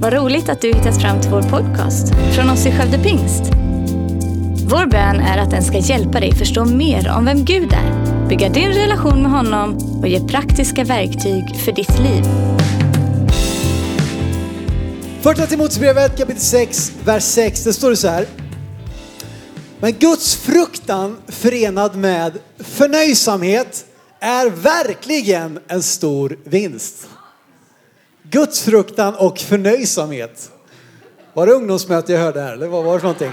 Vad roligt att du hittat fram till vår podcast från oss i Skövde Pingst. Vår bön är att den ska hjälpa dig förstå mer om vem Gud är, bygga din relation med honom och ge praktiska verktyg för ditt liv. Första Timoteusbrevet kapitel 6, vers 6, det står det så här. Men Guds fruktan förenad med förnöjsamhet är verkligen en stor vinst. Guds fruktan och förnöjsamhet. Var det ungdomsmöte jag hörde här eller vad var det för någonting?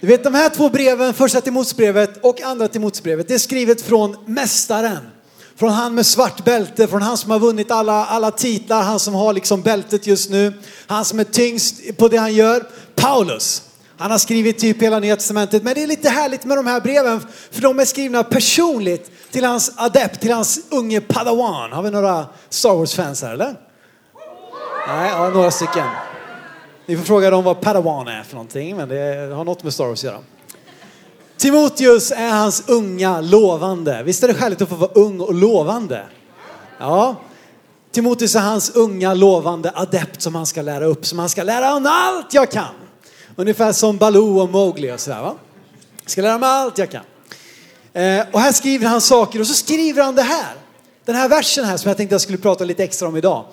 Du vet de här två breven, första Timoteusbrevet och andra Timoteusbrevet, det är skrivet från mästaren. Från han med svart bälte, från han som har vunnit alla, alla titlar, han som har liksom bältet just nu. Han som är tyngst på det han gör, Paulus. Han har skrivit typ hela Nya Testamentet, men det är lite härligt med de här breven för de är skrivna personligt till hans adept, till hans unge padawan. Har vi några Star Wars-fans här eller? Nej, ja, några stycken. Ni får fråga dem vad padawan är för någonting, men det har något med Star Wars att göra. Timoteus är hans unga lovande. Visst är det härligt att få vara ung och lovande? Ja. Timoteus är hans unga lovande adept som han ska lära upp, som han ska lära honom allt jag kan. Ungefär som Baloo och Mowgli och sådär va. Jag ska lära mig allt jag kan. Eh, och här skriver han saker och så skriver han det här. Den här versen här som jag tänkte jag skulle prata lite extra om idag.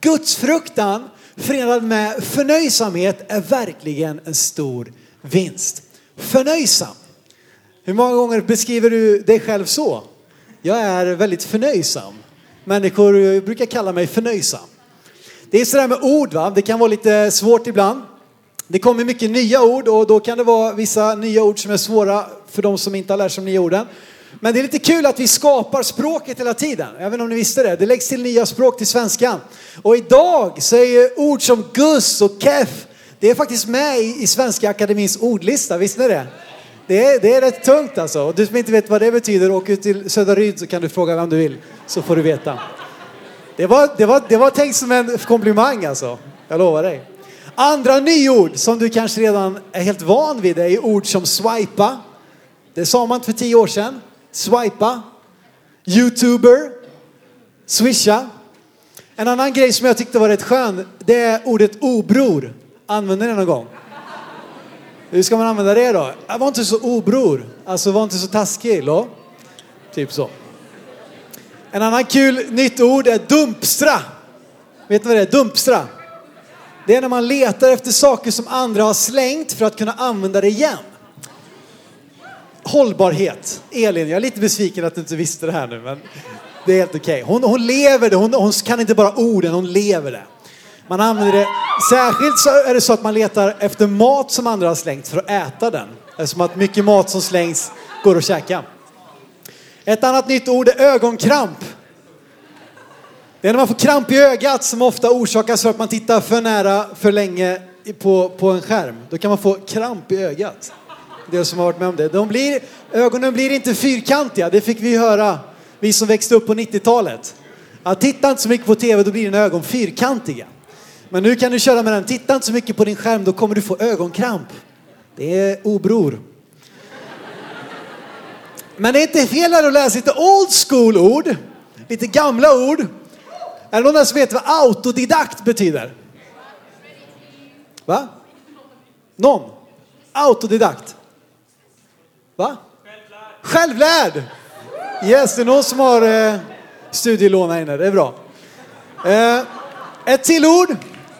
Guds fruktan förenad med förnöjsamhet är verkligen en stor vinst. Förnöjsam. Hur många gånger beskriver du dig själv så? Jag är väldigt förnöjsam. Människor brukar kalla mig förnöjsam. Det är sådär med ord va, det kan vara lite svårt ibland. Det kommer mycket nya ord och då kan det vara vissa nya ord som är svåra för de som inte har lärt sig de nya orden. Men det är lite kul att vi skapar språket hela tiden. Jag vet inte om ni visste det. Det läggs till nya språk till svenskan. Och idag så är ju ord som guss och keff. det är faktiskt med i Svenska Akademins ordlista. Visste ni det? Det är, det är rätt tungt alltså. Och du som inte vet vad det betyder, åk ut till Söderryd så kan du fråga vem du vill. Så får du veta. Det var, det var, det var tänkt som en komplimang alltså. Jag lovar dig. Andra nyord som du kanske redan är helt van vid är ord som swipa. Det sa man inte för tio år sedan. Swipa. Youtuber. Swisha. En annan grej som jag tyckte var rätt skön, det är ordet obror. Använder ni det någon gång? Hur ska man använda det då? Jag var inte så obror. Alltså var inte så taskig. Lo? Typ så. En annan kul nytt ord är dumpstra. Vet ni vad det är? Dumpstra. Det är när man letar efter saker som andra har slängt för att kunna använda det igen. Hållbarhet. Elin, jag är lite besviken att du inte visste det här nu, men det är helt okej. Okay. Hon, hon lever det, hon, hon kan inte bara orden, hon lever det. Man använder det, särskilt så är det så att man letar efter mat som andra har slängt för att äta den. Eftersom att mycket mat som slängs går att käka. Ett annat nytt ord är ögonkramp. Det är när man får kramp i ögat som ofta orsakas för att man tittar för nära för länge på, på en skärm. Då kan man få kramp i ögat. Det som har varit med om det. De blir, ögonen blir inte fyrkantiga, det fick vi höra, vi som växte upp på 90-talet. Att titta inte så mycket på tv, då blir dina ögon fyrkantiga. Men nu kan du köra med den, titta inte så mycket på din skärm, då kommer du få ögonkramp. Det är obror. Men det är inte fel att läsa lite old school ord, lite gamla ord. Är det någon som vet vad autodidakt betyder? Va? Någon? Autodidakt? Va? Självlärd! Yes, det är någon som har eh, studielån här inne. Det är bra. Eh, ett till ord.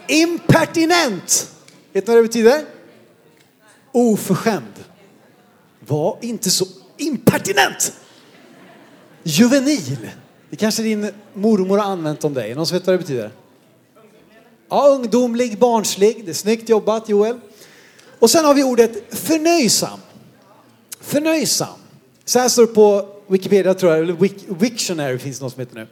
Impertinent. Vet ni vad det betyder? Oförskämd. Var inte så impertinent. Juvenil. Det kanske din mormor har använt om dig. Någon som vet vad det betyder? Ja, ungdomlig, barnslig. Det är snyggt jobbat Joel. Och sen har vi ordet förnöjsam. Förnöjsam. Så här står det på Wikipedia tror jag, eller Wiktionary finns det något som heter nu.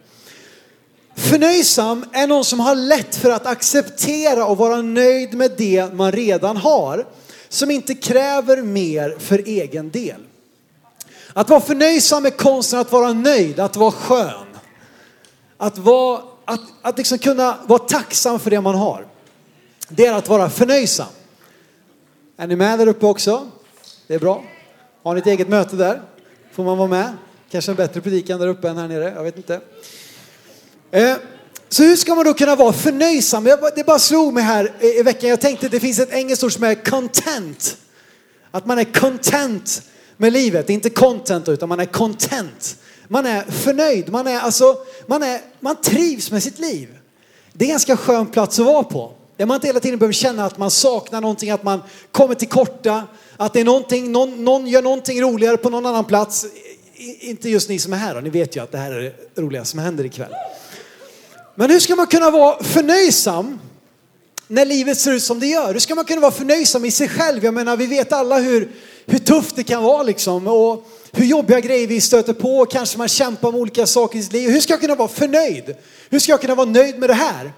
Förnöjsam är någon som har lätt för att acceptera och vara nöjd med det man redan har. Som inte kräver mer för egen del. Att vara förnöjsam är konsten att vara nöjd, att vara skön. Att, vara, att, att liksom kunna vara tacksam för det man har. Det är att vara förnöjsam. Är ni med där uppe också? Det är bra. Har ni ett eget möte där? Får man vara med? Kanske en bättre predikan där uppe än här nere, jag vet inte. Eh, Så hur ska man då kunna vara förnöjsam? Det bara slog mig här i veckan. Jag tänkte att det finns ett engelskt ord som är content. Att man är content med livet. Inte content utan man är content. Man är förnöjd. Man, är, alltså, man, är, man trivs med sitt liv. Det är en ganska skön plats att vara på. Där man inte hela tiden behöver känna att man saknar någonting, att man kommer till korta, att det är någonting, någon, någon gör någonting roligare på någon annan plats. Inte just ni som är här, då. ni vet ju att det här är det roliga som händer ikväll. Men hur ska man kunna vara förnöjsam när livet ser ut som det gör? Hur ska man kunna vara förnöjsam i sig själv? Jag menar, vi vet alla hur, hur tufft det kan vara liksom. Och hur jobbiga grejer vi stöter på. Kanske man kämpar med olika saker i sitt liv. Hur ska jag kunna vara förnöjd? Hur ska jag kunna vara nöjd med det här?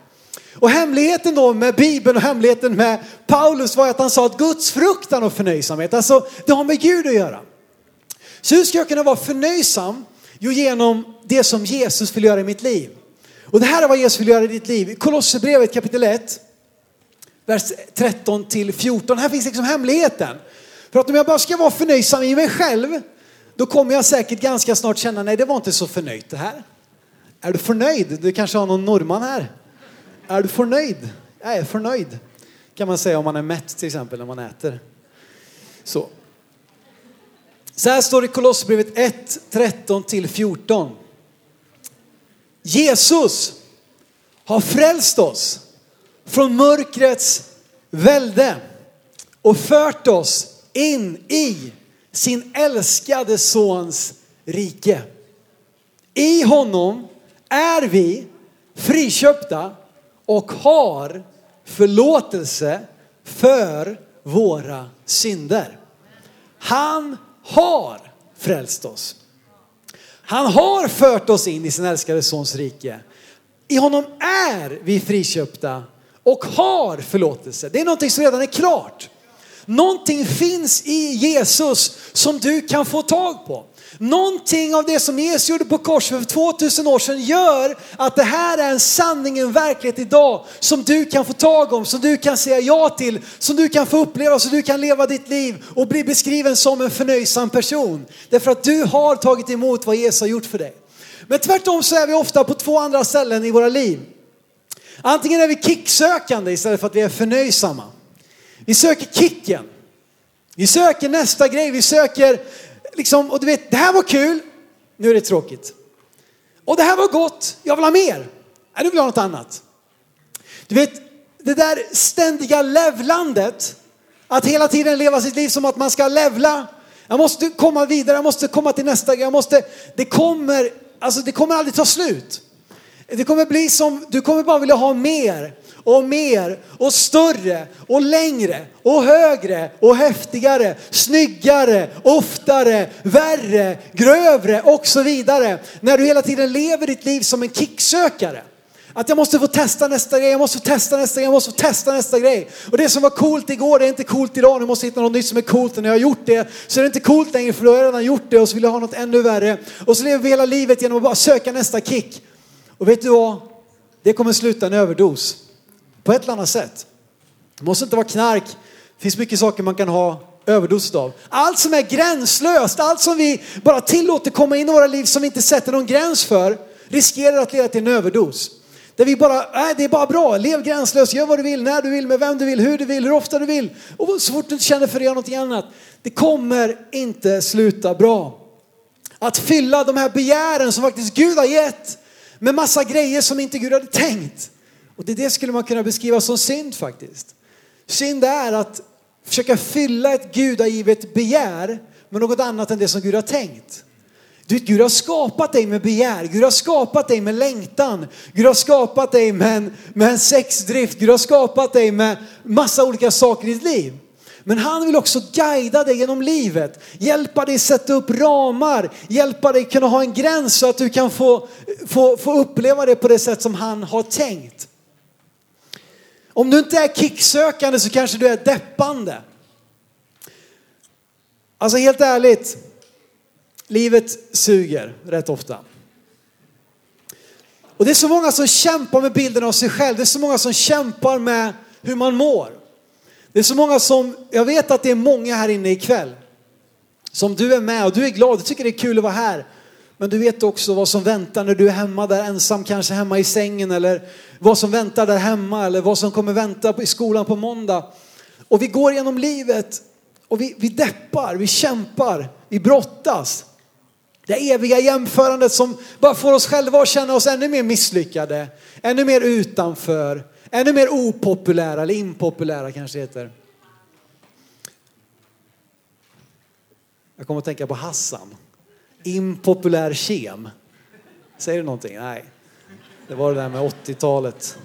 Och hemligheten då med Bibeln och hemligheten med Paulus var att han sa att Guds fruktan och förnöjsamhet, alltså det har med Gud att göra. Så hur ska jag kunna vara förnöjsam? Jo, genom det som Jesus vill göra i mitt liv. Och det här är vad Jesus vill göra i ditt liv. Kolosserbrevet kapitel 1, vers 13 till 14. Här finns liksom hemligheten. För att om jag bara ska vara förnöjsam i mig själv, då kommer jag säkert ganska snart känna, nej det var inte så förnöjt det här. Är du förnöjd? Du kanske har någon norrman här. Är du förnöjd? Jag är förnöjd. Kan man säga om man är mätt till exempel när man äter. Så. Så här står det i Kolosserbrevet 1, 13 till 14. Jesus har frälst oss från mörkrets välde och fört oss in i sin älskade sons rike. I honom är vi friköpta och har förlåtelse för våra synder. Han har frälst oss. Han har fört oss in i sin älskade sons rike. I honom är vi friköpta och har förlåtelse. Det är någonting som redan är klart. Någonting finns i Jesus som du kan få tag på. Någonting av det som Jesus gjorde på korset för 2000 år sedan gör att det här är en sanning, en verklighet idag som du kan få tag om, som du kan säga ja till, som du kan få uppleva, så du kan leva ditt liv och bli beskriven som en förnöjsam person. Därför att du har tagit emot vad Jesus har gjort för dig. Men tvärtom så är vi ofta på två andra ställen i våra liv. Antingen är vi kicksökande istället för att vi är förnöjsamma. Vi söker kicken. Vi söker nästa grej, vi söker liksom, och du vet, det här var kul, nu är det tråkigt. Och det här var gott, jag vill ha mer. Nej, du vill ha något annat. Du vet, det där ständiga levlandet, att hela tiden leva sitt liv som att man ska levla. Jag måste komma vidare, jag måste komma till nästa grej, jag måste, det kommer, alltså det kommer aldrig ta slut. Det kommer bli som, du kommer bara vilja ha mer och mer och större och längre och högre och häftigare, snyggare, oftare, värre, grövre och så vidare. När du hela tiden lever ditt liv som en kicksökare. Att jag måste få testa nästa grej, jag måste få testa nästa grej, jag måste få testa nästa grej. Och det som var coolt igår, det är inte coolt idag. Nu måste jag hitta något nytt som är coolt. Och när jag har gjort det så är det inte coolt längre för då har jag redan gjort det och så vill jag ha något ännu värre. Och så lever vi hela livet genom att bara söka nästa kick. Och vet du vad? Det kommer sluta en överdos. På ett eller annat sätt. Det måste inte vara knark. Det finns mycket saker man kan ha överdos av. Allt som är gränslöst, allt som vi bara tillåter komma in i våra liv som vi inte sätter någon gräns för riskerar att leda till en överdos. Där vi bara, nej det är bara bra, lev gränslöst, gör vad du vill, när du vill, med vem du vill, hur du vill, hur ofta du vill. Och så fort du inte känner för att göra någonting annat. Det kommer inte sluta bra. Att fylla de här begären som faktiskt Gud har gett med massa grejer som inte Gud hade tänkt. Och det, det skulle man kunna beskriva som synd faktiskt. Synd är att försöka fylla ett gudagivet begär med något annat än det som Gud har tänkt. Du, Gud har skapat dig med begär, Gud har skapat dig med längtan, Gud har skapat dig med en, med en sexdrift, Gud har skapat dig med massa olika saker i ditt liv. Men han vill också guida dig genom livet, hjälpa dig sätta upp ramar, hjälpa dig kunna ha en gräns så att du kan få, få, få uppleva det på det sätt som han har tänkt. Om du inte är kicksökande så kanske du är deppande. Alltså helt ärligt, livet suger rätt ofta. Och det är så många som kämpar med bilden av sig själv. Det är så många som kämpar med hur man mår. Det är så många som, jag vet att det är många här inne ikväll som du är med och du är glad, du tycker det är kul att vara här men du vet också vad som väntar när du är hemma där ensam, kanske hemma i sängen eller vad som väntar där hemma eller vad som kommer vänta i skolan på måndag. Och vi går genom livet och vi, vi deppar, vi kämpar, vi brottas. Det eviga jämförandet som bara får oss själva att känna oss ännu mer misslyckade, ännu mer utanför, ännu mer opopulära eller impopulära kanske heter. Jag kommer att tänka på Hassan. Impopulär kem. Säger det någonting? Nej. Det var det där med 80-talet.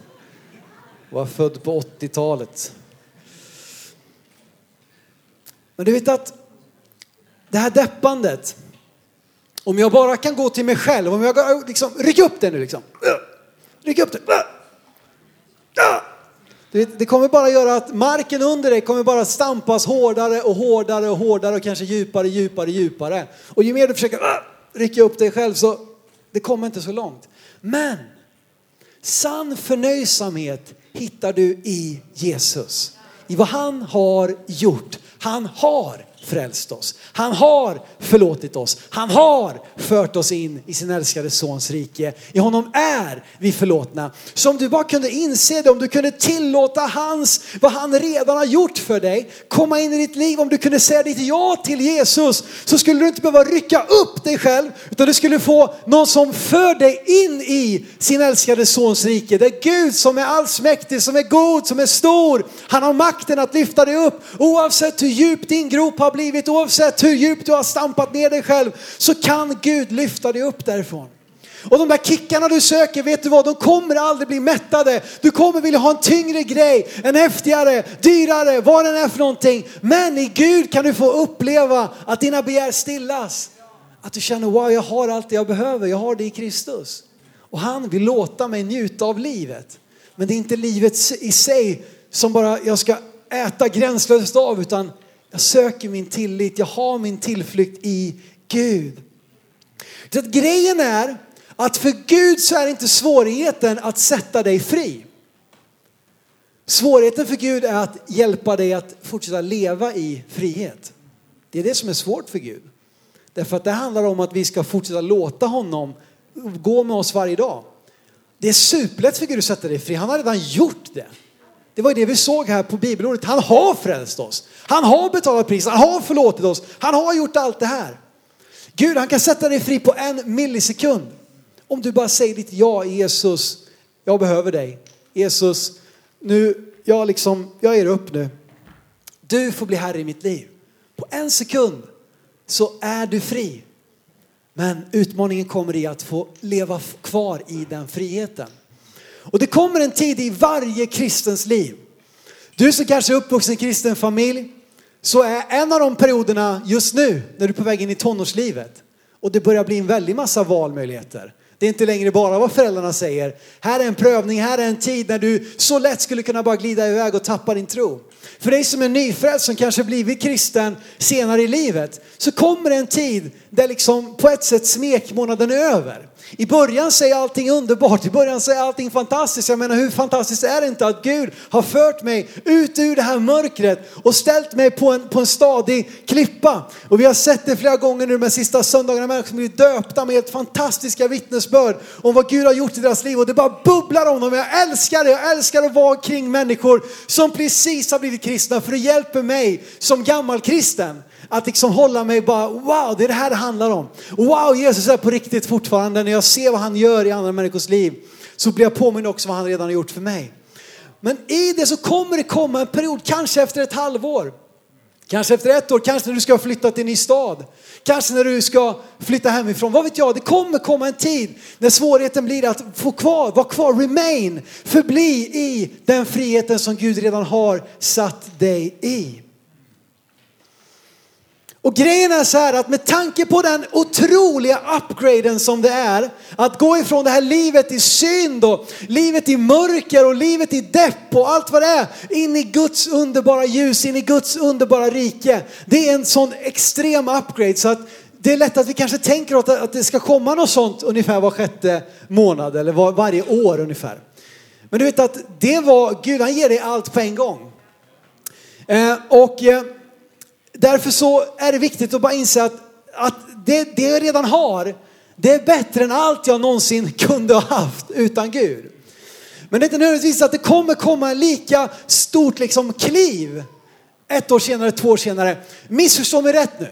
Var född på 80-talet. Men du vet att det här deppandet, om jag bara kan gå till mig själv, om jag liksom, ryck upp det nu liksom. Ryck upp det. Det kommer bara göra att marken under dig kommer bara stampas hårdare och hårdare och hårdare och kanske djupare, djupare, djupare. Och ju mer du försöker äh, rycka upp dig själv så det kommer inte så långt. Men sann förnöjsamhet hittar du i Jesus. I vad han har gjort. Han har frälst oss. Han har förlåtit oss. Han har fört oss in i sin älskade sons rike. I honom är vi förlåtna. Så om du bara kunde inse det, om du kunde tillåta hans, vad han redan har gjort för dig, komma in i ditt liv, om du kunde säga ditt ja till Jesus, så skulle du inte behöva rycka upp dig själv, utan du skulle få någon som för dig in i sin älskade sons rike. Det är Gud som är allsmäktig, som är god, som är stor. Han har makten att lyfta dig upp oavsett hur djupt din grop har blivit, oavsett hur djupt du har stampat ner dig själv, så kan Gud lyfta dig upp därifrån. Och de där kickarna du söker, vet du vad, de kommer aldrig bli mättade. Du kommer vilja ha en tyngre grej, en häftigare, dyrare, vad den är för någonting. Men i Gud kan du få uppleva att dina begär stillas. Att du känner, wow, jag har allt det jag behöver, jag har det i Kristus. Och han vill låta mig njuta av livet. Men det är inte livet i sig som bara jag ska äta gränslöst av, utan jag söker min tillit, jag har min tillflykt i Gud. Så att grejen är att för Gud så är inte svårigheten att sätta dig fri. Svårigheten för Gud är att hjälpa dig att fortsätta leva i frihet. Det är det som är svårt för Gud. Därför att det handlar om att vi ska fortsätta låta honom gå med oss varje dag. Det är superlätt för Gud att sätta dig fri. Han har redan gjort det. Det var det vi såg här på bibelordet. Han har frälst oss. Han har betalat priset. Han har förlåtit oss. Han har gjort allt det här. Gud, han kan sätta dig fri på en millisekund. Om du bara säger ditt ja, Jesus, jag behöver dig. Jesus, nu, jag liksom, jag ger upp nu. Du får bli herre i mitt liv. På en sekund så är du fri. Men utmaningen kommer i att få leva kvar i den friheten. Och det kommer en tid i varje kristens liv. Du som kanske är uppvuxen i en kristen familj, så är en av de perioderna just nu när du är på väg in i tonårslivet och det börjar bli en väldig massa valmöjligheter. Det är inte längre bara vad föräldrarna säger. Här är en prövning, här är en tid när du så lätt skulle kunna bara glida iväg och tappa din tro. För dig som är nyfrälst, som kanske blivit kristen senare i livet, så kommer det en tid där liksom på ett sätt smekmånaden är över. I början säger allting underbart, i början säger allting fantastiskt. Jag menar hur fantastiskt är det inte att Gud har fört mig ut ur det här mörkret och ställt mig på en, på en stadig klippa. Och vi har sett det flera gånger nu de här sista söndagarna, människor som blivit döpta med helt fantastiska vittnesbörd om vad Gud har gjort i deras liv. Och det bara bubblar om dem. Jag älskar det, jag älskar att vara kring människor som precis har blivit kristna för det hjälper mig som gammal kristen att liksom hålla mig bara, wow, det är det här det handlar om. Wow, Jesus är på riktigt fortfarande. När jag ser vad han gör i andra människors liv så blir jag påmind också vad han redan har gjort för mig. Men i det så kommer det komma en period, kanske efter ett halvår, kanske efter ett år, kanske när du ska flytta till en ny stad, kanske när du ska flytta hemifrån. Vad vet jag, det kommer komma en tid när svårigheten blir att få kvar, vara kvar, remain, förbli i den friheten som Gud redan har satt dig i. Och grejen är så här att med tanke på den otroliga upgraden som det är att gå ifrån det här livet i synd och livet i mörker och livet i depp och allt vad det är in i Guds underbara ljus, in i Guds underbara rike. Det är en sån extrem upgrade så att det är lätt att vi kanske tänker att det ska komma något sånt ungefär var sjätte månad eller var, varje år ungefär. Men du vet att det var, Gud han ger dig allt på en gång. Eh, och eh, Därför så är det viktigt att bara inse att, att det, det jag redan har, det är bättre än allt jag någonsin kunde ha haft utan Gud. Men det är inte nödvändigtvis att det kommer komma en lika stort liksom kliv ett år senare, två år senare. Missförstå mig rätt nu.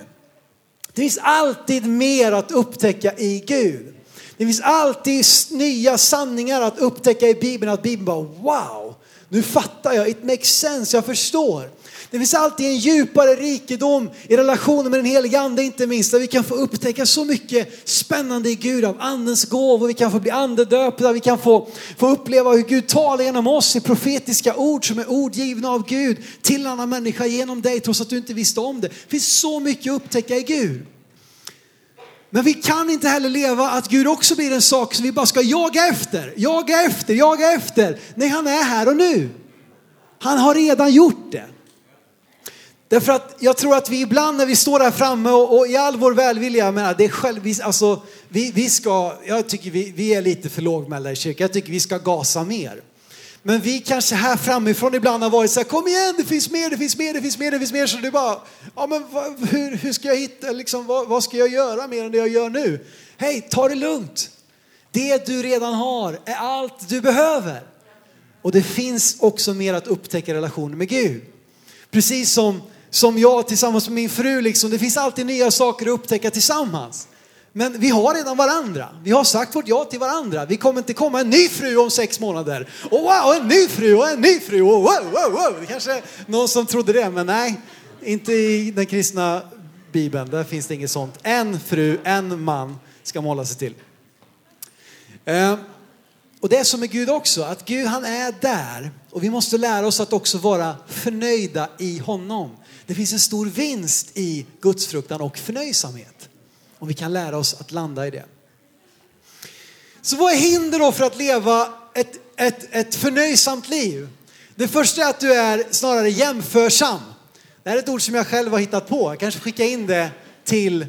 Det finns alltid mer att upptäcka i Gud. Det finns alltid nya sanningar att upptäcka i Bibeln. Att Bibeln bara wow, nu fattar jag, it makes sense, jag förstår. Det finns alltid en djupare rikedom i relationen med den helige ande inte minst. Där vi kan få upptäcka så mycket spännande i Gud av andens gåvor. Vi kan få bli andedöpta, vi kan få, få uppleva hur Gud talar genom oss i profetiska ord som är ord givna av Gud till en annan människa genom dig trots att du inte visste om det. Det finns så mycket att upptäcka i Gud. Men vi kan inte heller leva att Gud också blir en sak som vi bara ska jaga efter, jaga efter, jaga efter. Nej, han är här och nu. Han har redan gjort det. Därför att jag tror att vi ibland när vi står här framme och, och i all vår välvilja, jag menar, det är själv, vi, alltså, vi, vi ska, jag tycker vi, vi är lite för lågmälda i kyrkan, jag tycker vi ska gasa mer. Men vi kanske här framifrån ibland har varit så här, kom igen, det finns mer, det finns mer, det finns mer, det finns mer. Så du bara, ja men vad, hur, hur ska jag hitta, liksom, vad, vad ska jag göra mer än det jag gör nu? Hej, ta det lugnt. Det du redan har är allt du behöver. Och det finns också mer att upptäcka relationen med Gud. Precis som, som jag tillsammans med min fru, liksom, det finns alltid nya saker att upptäcka tillsammans. Men vi har redan varandra. Vi har sagt vårt ja till varandra. Vi kommer inte komma en ny fru om sex månader. Och wow, en ny fru och en ny fru. Och wow, wow, wow. Det kanske är någon som trodde det, men nej. Inte i den kristna bibeln. Där finns det inget sånt. En fru, en man ska måla sig till. Eh, och det är som med Gud också, att Gud han är där. Och vi måste lära oss att också vara förnöjda i honom. Det finns en stor vinst i gudsfruktan och förnöjsamhet. Om vi kan lära oss att landa i det. Så vad är hinder då för att leva ett, ett, ett förnöjsamt liv? Det första är att du är snarare jämförsam. Det här är ett ord som jag själv har hittat på. Jag kanske skickar in det till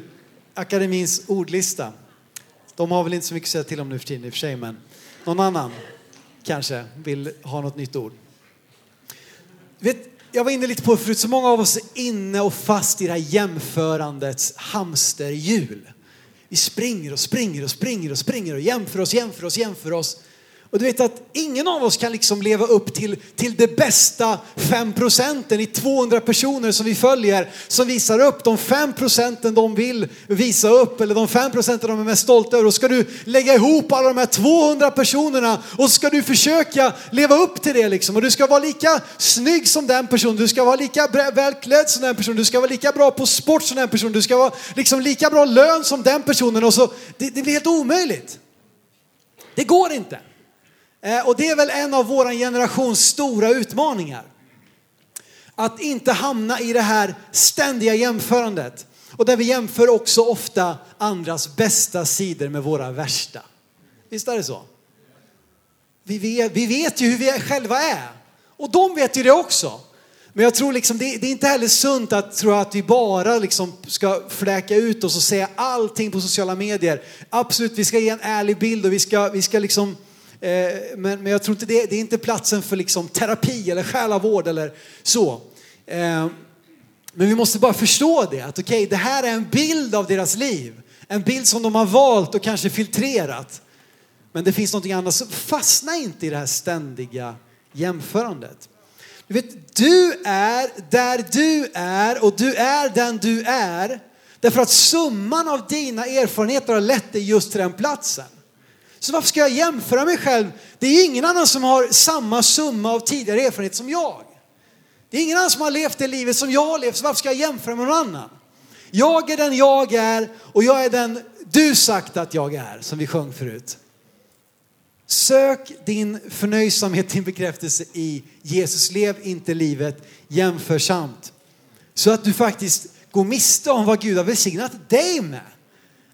akademins ordlista. De har väl inte så mycket att säga till om nu för tiden i och för sig, men någon annan kanske vill ha något nytt ord. Vet, jag var inne lite på det förut, så många av oss är inne och fast i det här jämförandets hamsterhjul. Vi springer och springer och springer och springer och jämför oss, jämför oss, jämför oss. Och du vet att ingen av oss kan liksom leva upp till, till det bästa 5 procenten i 200 personer som vi följer som visar upp de 5 procenten de vill visa upp eller de 5 procenten de är mest stolta över. Och ska du lägga ihop alla de här 200 personerna och så ska du försöka leva upp till det liksom. Och du ska vara lika snygg som den personen, du ska vara lika välklädd som den personen, du ska vara lika bra på sport som den personen, du ska vara liksom lika bra lön som den personen. Och så, det, det blir helt omöjligt. Det går inte. Eh, och det är väl en av vår generations stora utmaningar. Att inte hamna i det här ständiga jämförandet. Och där vi jämför också ofta andras bästa sidor med våra värsta. Visst är det så? Vi vet, vi vet ju hur vi själva är. Och de vet ju det också. Men jag tror liksom, det, det, är inte heller sunt att tro att vi bara liksom ska fläka ut oss och säga allting på sociala medier. Absolut, vi ska ge en ärlig bild och vi ska, vi ska liksom Eh, men, men jag tror inte det, det är inte platsen för liksom terapi eller själavård eller så. Eh, men vi måste bara förstå det, att okej, okay, det här är en bild av deras liv. En bild som de har valt och kanske filtrerat. Men det finns någonting annat, så fastna inte i det här ständiga jämförandet. Du vet, du är där du är och du är den du är därför att summan av dina erfarenheter har lett dig just till den platsen. Så varför ska jag jämföra mig själv? Det är ingen annan som har samma summa av tidigare erfarenhet som jag. Det är ingen annan som har levt det livet som jag har levt, så varför ska jag jämföra med någon annan? Jag är den jag är och jag är den du sagt att jag är, som vi sjöng förut. Sök din förnöjsamhet, din bekräftelse i Jesus. Lev inte livet jämförsamt. Så att du faktiskt går miste om vad Gud har välsignat dig med.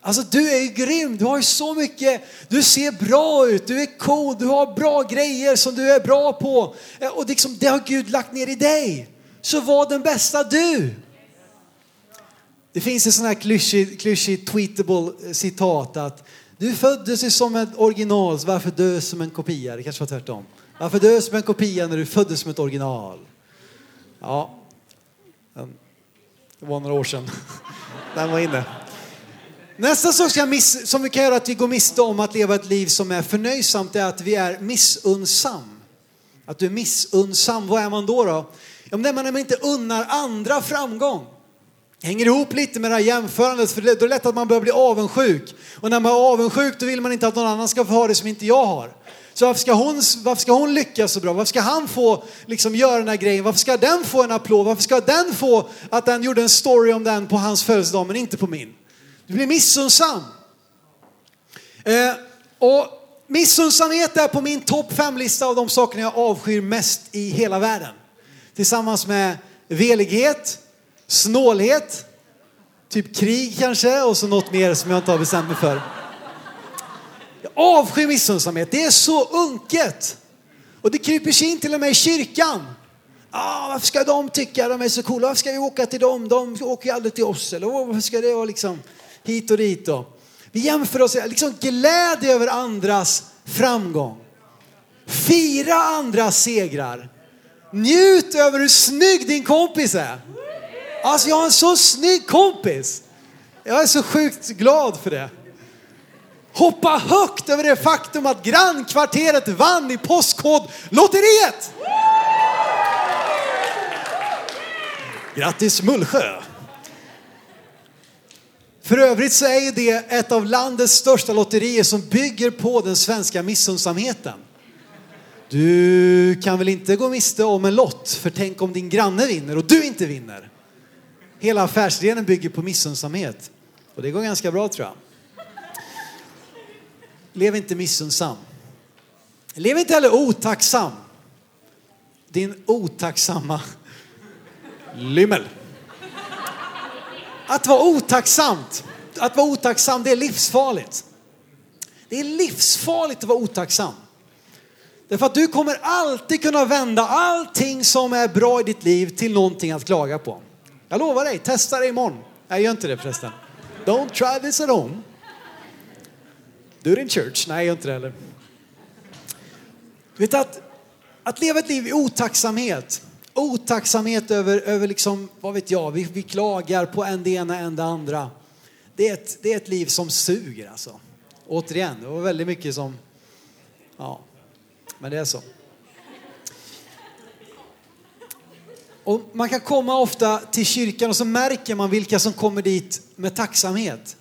Alltså du är ju grym, du har ju så mycket, du ser bra ut, du är cool, du har bra grejer som du är bra på. Eh, och liksom, det har Gud lagt ner i dig. Så var den bästa du. Det finns en sån här klyschig, klyschig tweetable eh, citat att du föddes ju som ett original, så varför dö som en kopia? Det kanske var tvärtom. Varför dö som en kopia när du föddes som ett original? Ja, ehm, det var några år sedan. Den var inne. Nästa sak som, miss, som vi kan göra att vi går miste om att leva ett liv som är förnöjsamt är att vi är missunnsam. Att du är missunnsam, vad är man då? då? Ja, men man inte unnar andra framgång. Hänger ihop lite med det här jämförandet för då är det lätt att man börjar bli avundsjuk. Och när man är avundsjuk då vill man inte att någon annan ska få ha det som inte jag har. Så varför ska hon, varför ska hon lyckas så bra? Varför ska han få liksom göra den här grejen? Varför ska den få en applåd? Varför ska den få att den gjorde en story om den på hans födelsedag men inte på min? Du blir missunnsam. Eh, och missunnsamhet är på min topp fem-lista av de sakerna jag avskyr mest i hela världen. Tillsammans med velighet, snålhet, typ krig kanske och så något mer som jag inte har bestämt mig för. Jag avskyr missunnsamhet, det är så unket. Och det kryper sig in till och med i kyrkan. Ah, varför ska de tycka de är så coola? Varför ska vi åka till dem? De åker ju aldrig till oss. Eller varför ska det vara liksom hit och dit Och. Vi jämför oss, liksom glädje över andras framgång. Fira andras segrar. Njut över hur snygg din kompis är. Alltså jag har en så snygg kompis. Jag är så sjukt glad för det. Hoppa högt över det faktum att grannkvarteret vann i Postkodlotteriet. Grattis Mullsjö! För övrigt så är ju det ett av landets största lotterier som bygger på den svenska missunnsamheten. Du kan väl inte gå miste om en lott, för tänk om din granne vinner och du inte vinner. Hela affärsidén bygger på missunnsamhet och det går ganska bra tror jag. Lev inte missunnsam. Lev inte heller otacksam. Din otacksamma lymmel. Att vara otacksamt, att vara otacksam det är livsfarligt. Det är livsfarligt att vara otacksam. Därför att du kommer alltid kunna vända allting som är bra i ditt liv till någonting att klaga på. Jag lovar dig, testa det imorgon. Nej, gör inte det förresten. Don't try this at home. Do it in church. Nej, gör inte det heller. Du vet att, att leva ett liv i otacksamhet, otacksamhet över, över liksom, vad vet jag, vi, vi klagar på en det ena, en det andra. Det är, ett, det är ett liv som suger alltså. Återigen, det var väldigt mycket som, ja, men det är så. Och man kan komma ofta till kyrkan och så märker man vilka som kommer dit med tacksamhet.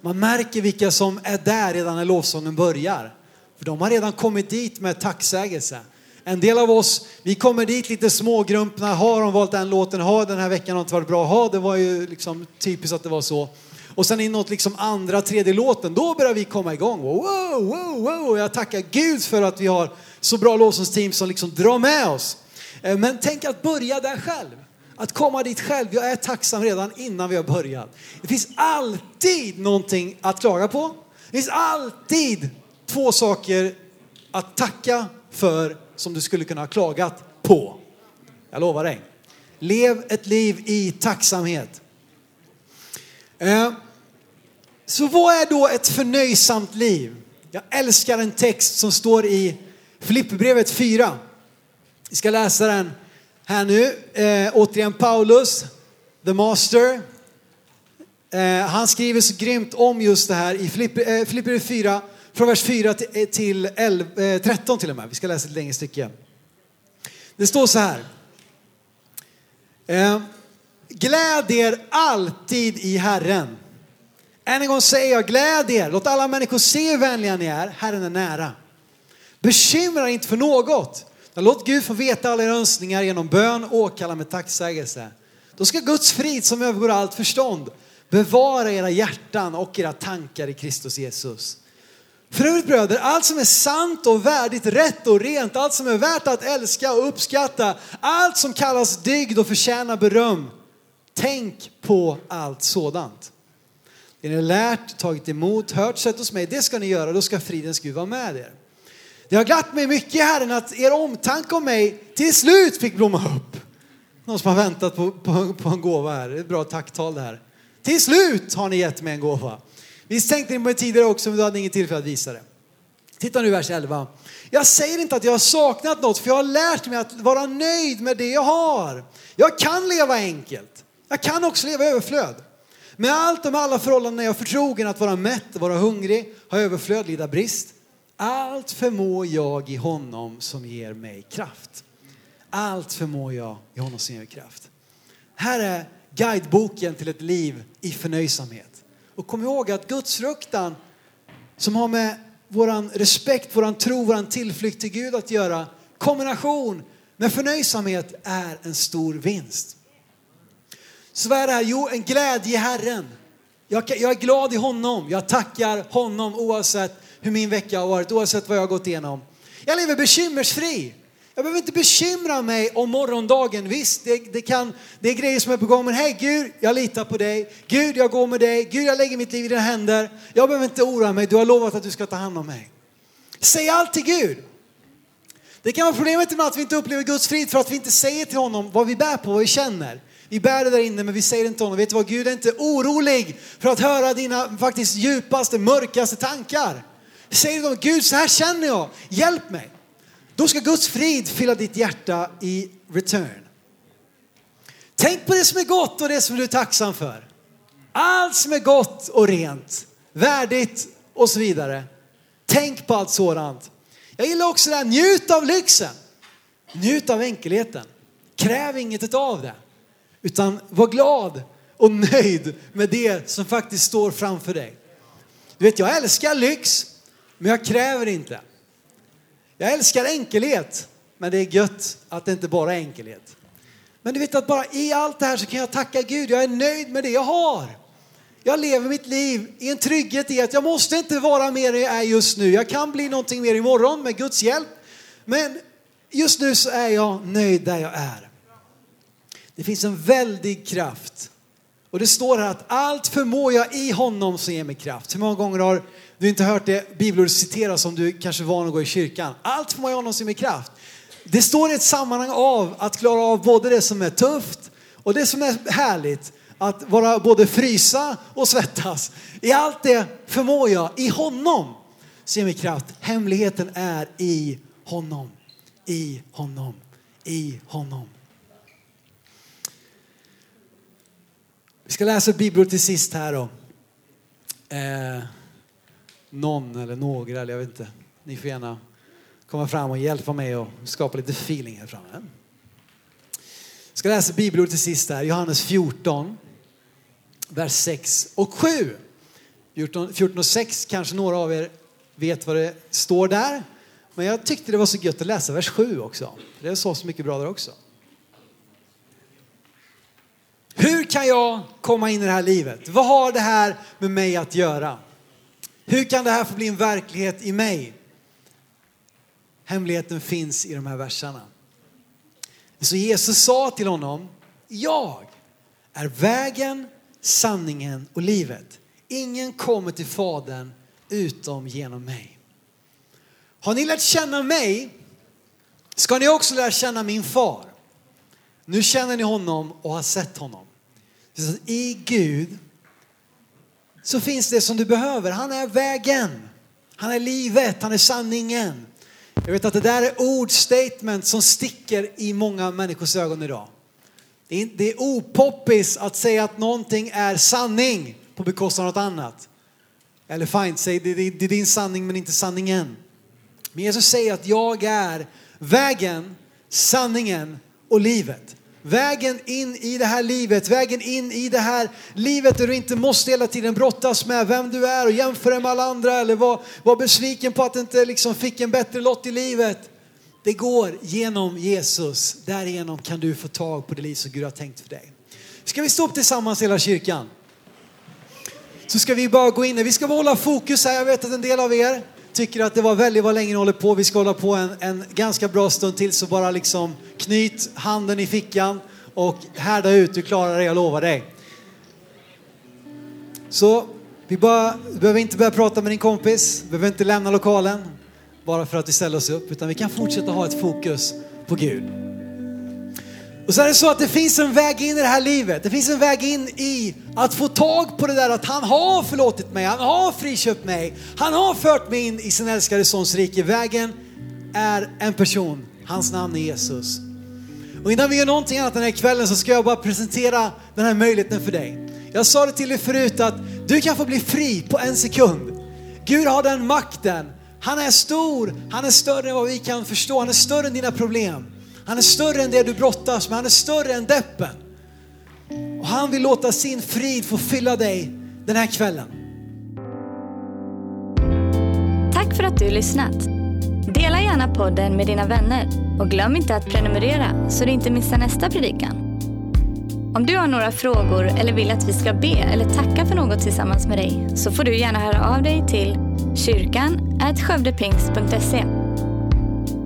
Man märker vilka som är där redan när lovsången börjar. För de har redan kommit dit med tacksägelse. En del av oss, vi kommer dit lite smågrumpna. Har de valt den låten? Har den här veckan inte varit bra? Ha, det var ju liksom typiskt att det var så. Och sen inåt liksom andra, tredje låten, då börjar vi komma igång. Wow, wow, wow. Jag tackar Gud för att vi har så bra lovsångsteam som liksom drar med oss. Eh, men tänk att börja där själv. Att komma dit själv. Jag är tacksam redan innan vi har börjat. Det finns alltid någonting att klaga på. Det finns alltid två saker att tacka för som du skulle kunna ha klagat på. Jag lovar dig. Lev ett liv i tacksamhet. Eh, så vad är då ett förnöjsamt liv? Jag älskar en text som står i Filipperbrevet 4. Vi ska läsa den här nu. Eh, återigen Paulus, the master. Eh, han skriver så grymt om just det här i eh, Filipperbrevet eh, 4, från vers 4 eh, till, 11, 13 eh, till och med. Vi ska läsa ett längre stycke. Det står så här. Eh, gläd er alltid i Herren. Än en gång säger jag, gläd er. Låt alla människor se hur vänliga ni är. Herren är nära. Bekymra inte för något. Låt Gud få veta alla era önskningar genom bön och åkalla med tacksägelse. Då ska Guds frid som övergår allt förstånd bevara era hjärtan och era tankar i Kristus Jesus. För övrigt bröder, allt som är sant och värdigt, rätt och rent, allt som är värt att älska och uppskatta, allt som kallas dygd och förtjänar beröm. Tänk på allt sådant. Det ni lärt, tagit emot, hört, sett hos mig, det ska ni göra, då ska fridens Gud vara med er. Det har glatt mig mycket Herren att er omtanke om mig till slut fick blomma upp. Någon som har väntat på, på, på en gåva här. Det är ett bra tacktal det här. Till slut har ni gett mig en gåva. Visst tänkte ni på det tidigare också men du hade inget tillfälle att visa det. Titta nu vers 11. Jag säger inte att jag har saknat något för jag har lärt mig att vara nöjd med det jag har. Jag kan leva enkelt. Jag kan också leva i överflöd. Med allt och med alla förhållanden är jag förtrogen att vara mätt, vara hungrig, ha överflöd, lida brist. Allt förmår jag i honom som ger mig kraft. Allt förmår jag i honom som ger mig kraft. Här är guideboken till ett liv i förnöjsamhet. Och kom ihåg att gudsfruktan som har med våran respekt, våran tro, våran tillflykt till Gud att göra, kombination med förnöjsamhet är en stor vinst. Så vad är det här? Jo, en glädje i Herren. Jag, jag är glad i honom. Jag tackar honom oavsett hur min vecka har varit, oavsett vad jag har gått igenom. Jag lever bekymmersfri. Jag behöver inte bekymra mig om morgondagen. Visst, det, det, kan, det är grejer som är på gång, men hej Gud, jag litar på dig. Gud, jag går med dig. Gud, jag lägger mitt liv i dina händer. Jag behöver inte oroa mig. Du har lovat att du ska ta hand om mig. Säg allt till Gud. Det kan vara problemet med att vi inte upplever Guds frid för att vi inte säger till honom vad vi bär på, vad vi känner. Vi bär det där inne men vi säger det inte till honom. Vet du vad? Gud är inte orolig för att höra dina faktiskt djupaste, mörkaste tankar. Säg till honom, Gud så här känner jag, hjälp mig. Då ska Guds frid fylla ditt hjärta i return. Tänk på det som är gott och det som du är tacksam för. Allt som är gott och rent, värdigt och så vidare. Tänk på allt sådant. Jag gillar också det här, njut av lyxen. Njut av enkelheten. Kräv inget av det. Utan var glad och nöjd med det som faktiskt står framför dig. Du vet, jag älskar lyx, men jag kräver inte. Jag älskar enkelhet, men det är gött att det inte bara är enkelhet. Men du vet att bara i allt det här så kan jag tacka Gud. Jag är nöjd med det jag har. Jag lever mitt liv i en trygghet i att jag måste inte vara mer än jag är just nu. Jag kan bli någonting mer imorgon med Guds hjälp. Men just nu så är jag nöjd där jag är. Det finns en väldig kraft. Och det står här att allt förmår jag i honom som ger mig kraft. Hur många gånger har du inte hört det bibelordet citeras om du kanske är van att gå i kyrkan? Allt får man i honom som kraft. Det står i ett sammanhang av att klara av både det som är tufft och det som är härligt. Att vara både frysa och svettas. I allt det förmår jag i honom som ger mig kraft. Hemligheten är i honom. I honom. I honom. Vi ska läsa bibeln till sist här då. Eh, någon eller några, eller jag vet inte. Ni får gärna komma fram och hjälpa mig och skapa lite feeling här framme. Jag ska läsa bibelordet till sist här. Johannes 14, vers 6 och 7. 14, 14 och 6 kanske några av er vet vad det står där. Men jag tyckte det var så gött att läsa vers 7 också. Det sa så mycket bra där också. Hur kan jag komma in i det här livet? Vad har det här med mig att göra? Hur kan det här få bli en verklighet i mig? Hemligheten finns i de här verserna. Så Jesus sa till honom, jag är vägen, sanningen och livet. Ingen kommer till Fadern utom genom mig. Har ni lärt känna mig ska ni också lära känna min far. Nu känner ni honom och har sett honom. I Gud så finns det som du behöver. Han är vägen, han är livet, han är sanningen. Jag vet att det där är ord, statement som sticker i många människors ögon idag. Det är opoppis att säga att någonting är sanning på bekostnad av något annat. Eller fine, säg det är din sanning men inte sanningen. Men Jesus säger att jag är vägen, sanningen och livet. Vägen in i det här livet, vägen in i det här livet där du inte måste hela tiden brottas med vem du är och jämföra med alla andra eller vara var besviken på att du inte liksom fick en bättre lott i livet. Det går genom Jesus. Därigenom kan du få tag på det liv som Gud har tänkt för dig. Ska vi stå upp tillsammans hela kyrkan? Så ska vi bara gå in. Vi ska hålla fokus här. Jag vet att en del av er tycker att det var väldigt vad länge ni håller på. Vi ska hålla på en, en ganska bra stund till så bara liksom knyt handen i fickan och härda ut. Du klarar det, jag lovar dig. Så vi bara, du behöver inte börja prata med din kompis, du behöver inte lämna lokalen bara för att vi ställer oss upp utan vi kan fortsätta ha ett fokus på Gud. Och så är det så att det finns en väg in i det här livet. Det finns en väg in i att få tag på det där att han har förlåtit mig, han har friköpt mig, han har fört mig in i sin älskade sons rike. Vägen är en person, hans namn är Jesus. Och innan vi gör någonting annat den här kvällen så ska jag bara presentera den här möjligheten för dig. Jag sa det till dig förut att du kan få bli fri på en sekund. Gud har den makten. Han är stor, han är större än vad vi kan förstå. Han är större än dina problem. Han är större än det du brottas med. Han är större än deppen. Och han vill låta sin frid få fylla dig den här kvällen. Tack för att du lyssnat. Dela gärna podden med dina vänner och glöm inte att prenumerera så du inte missar nästa predikan. Om du har några frågor eller vill att vi ska be eller tacka för något tillsammans med dig så får du gärna höra av dig till kyrkan skövdepingst.se.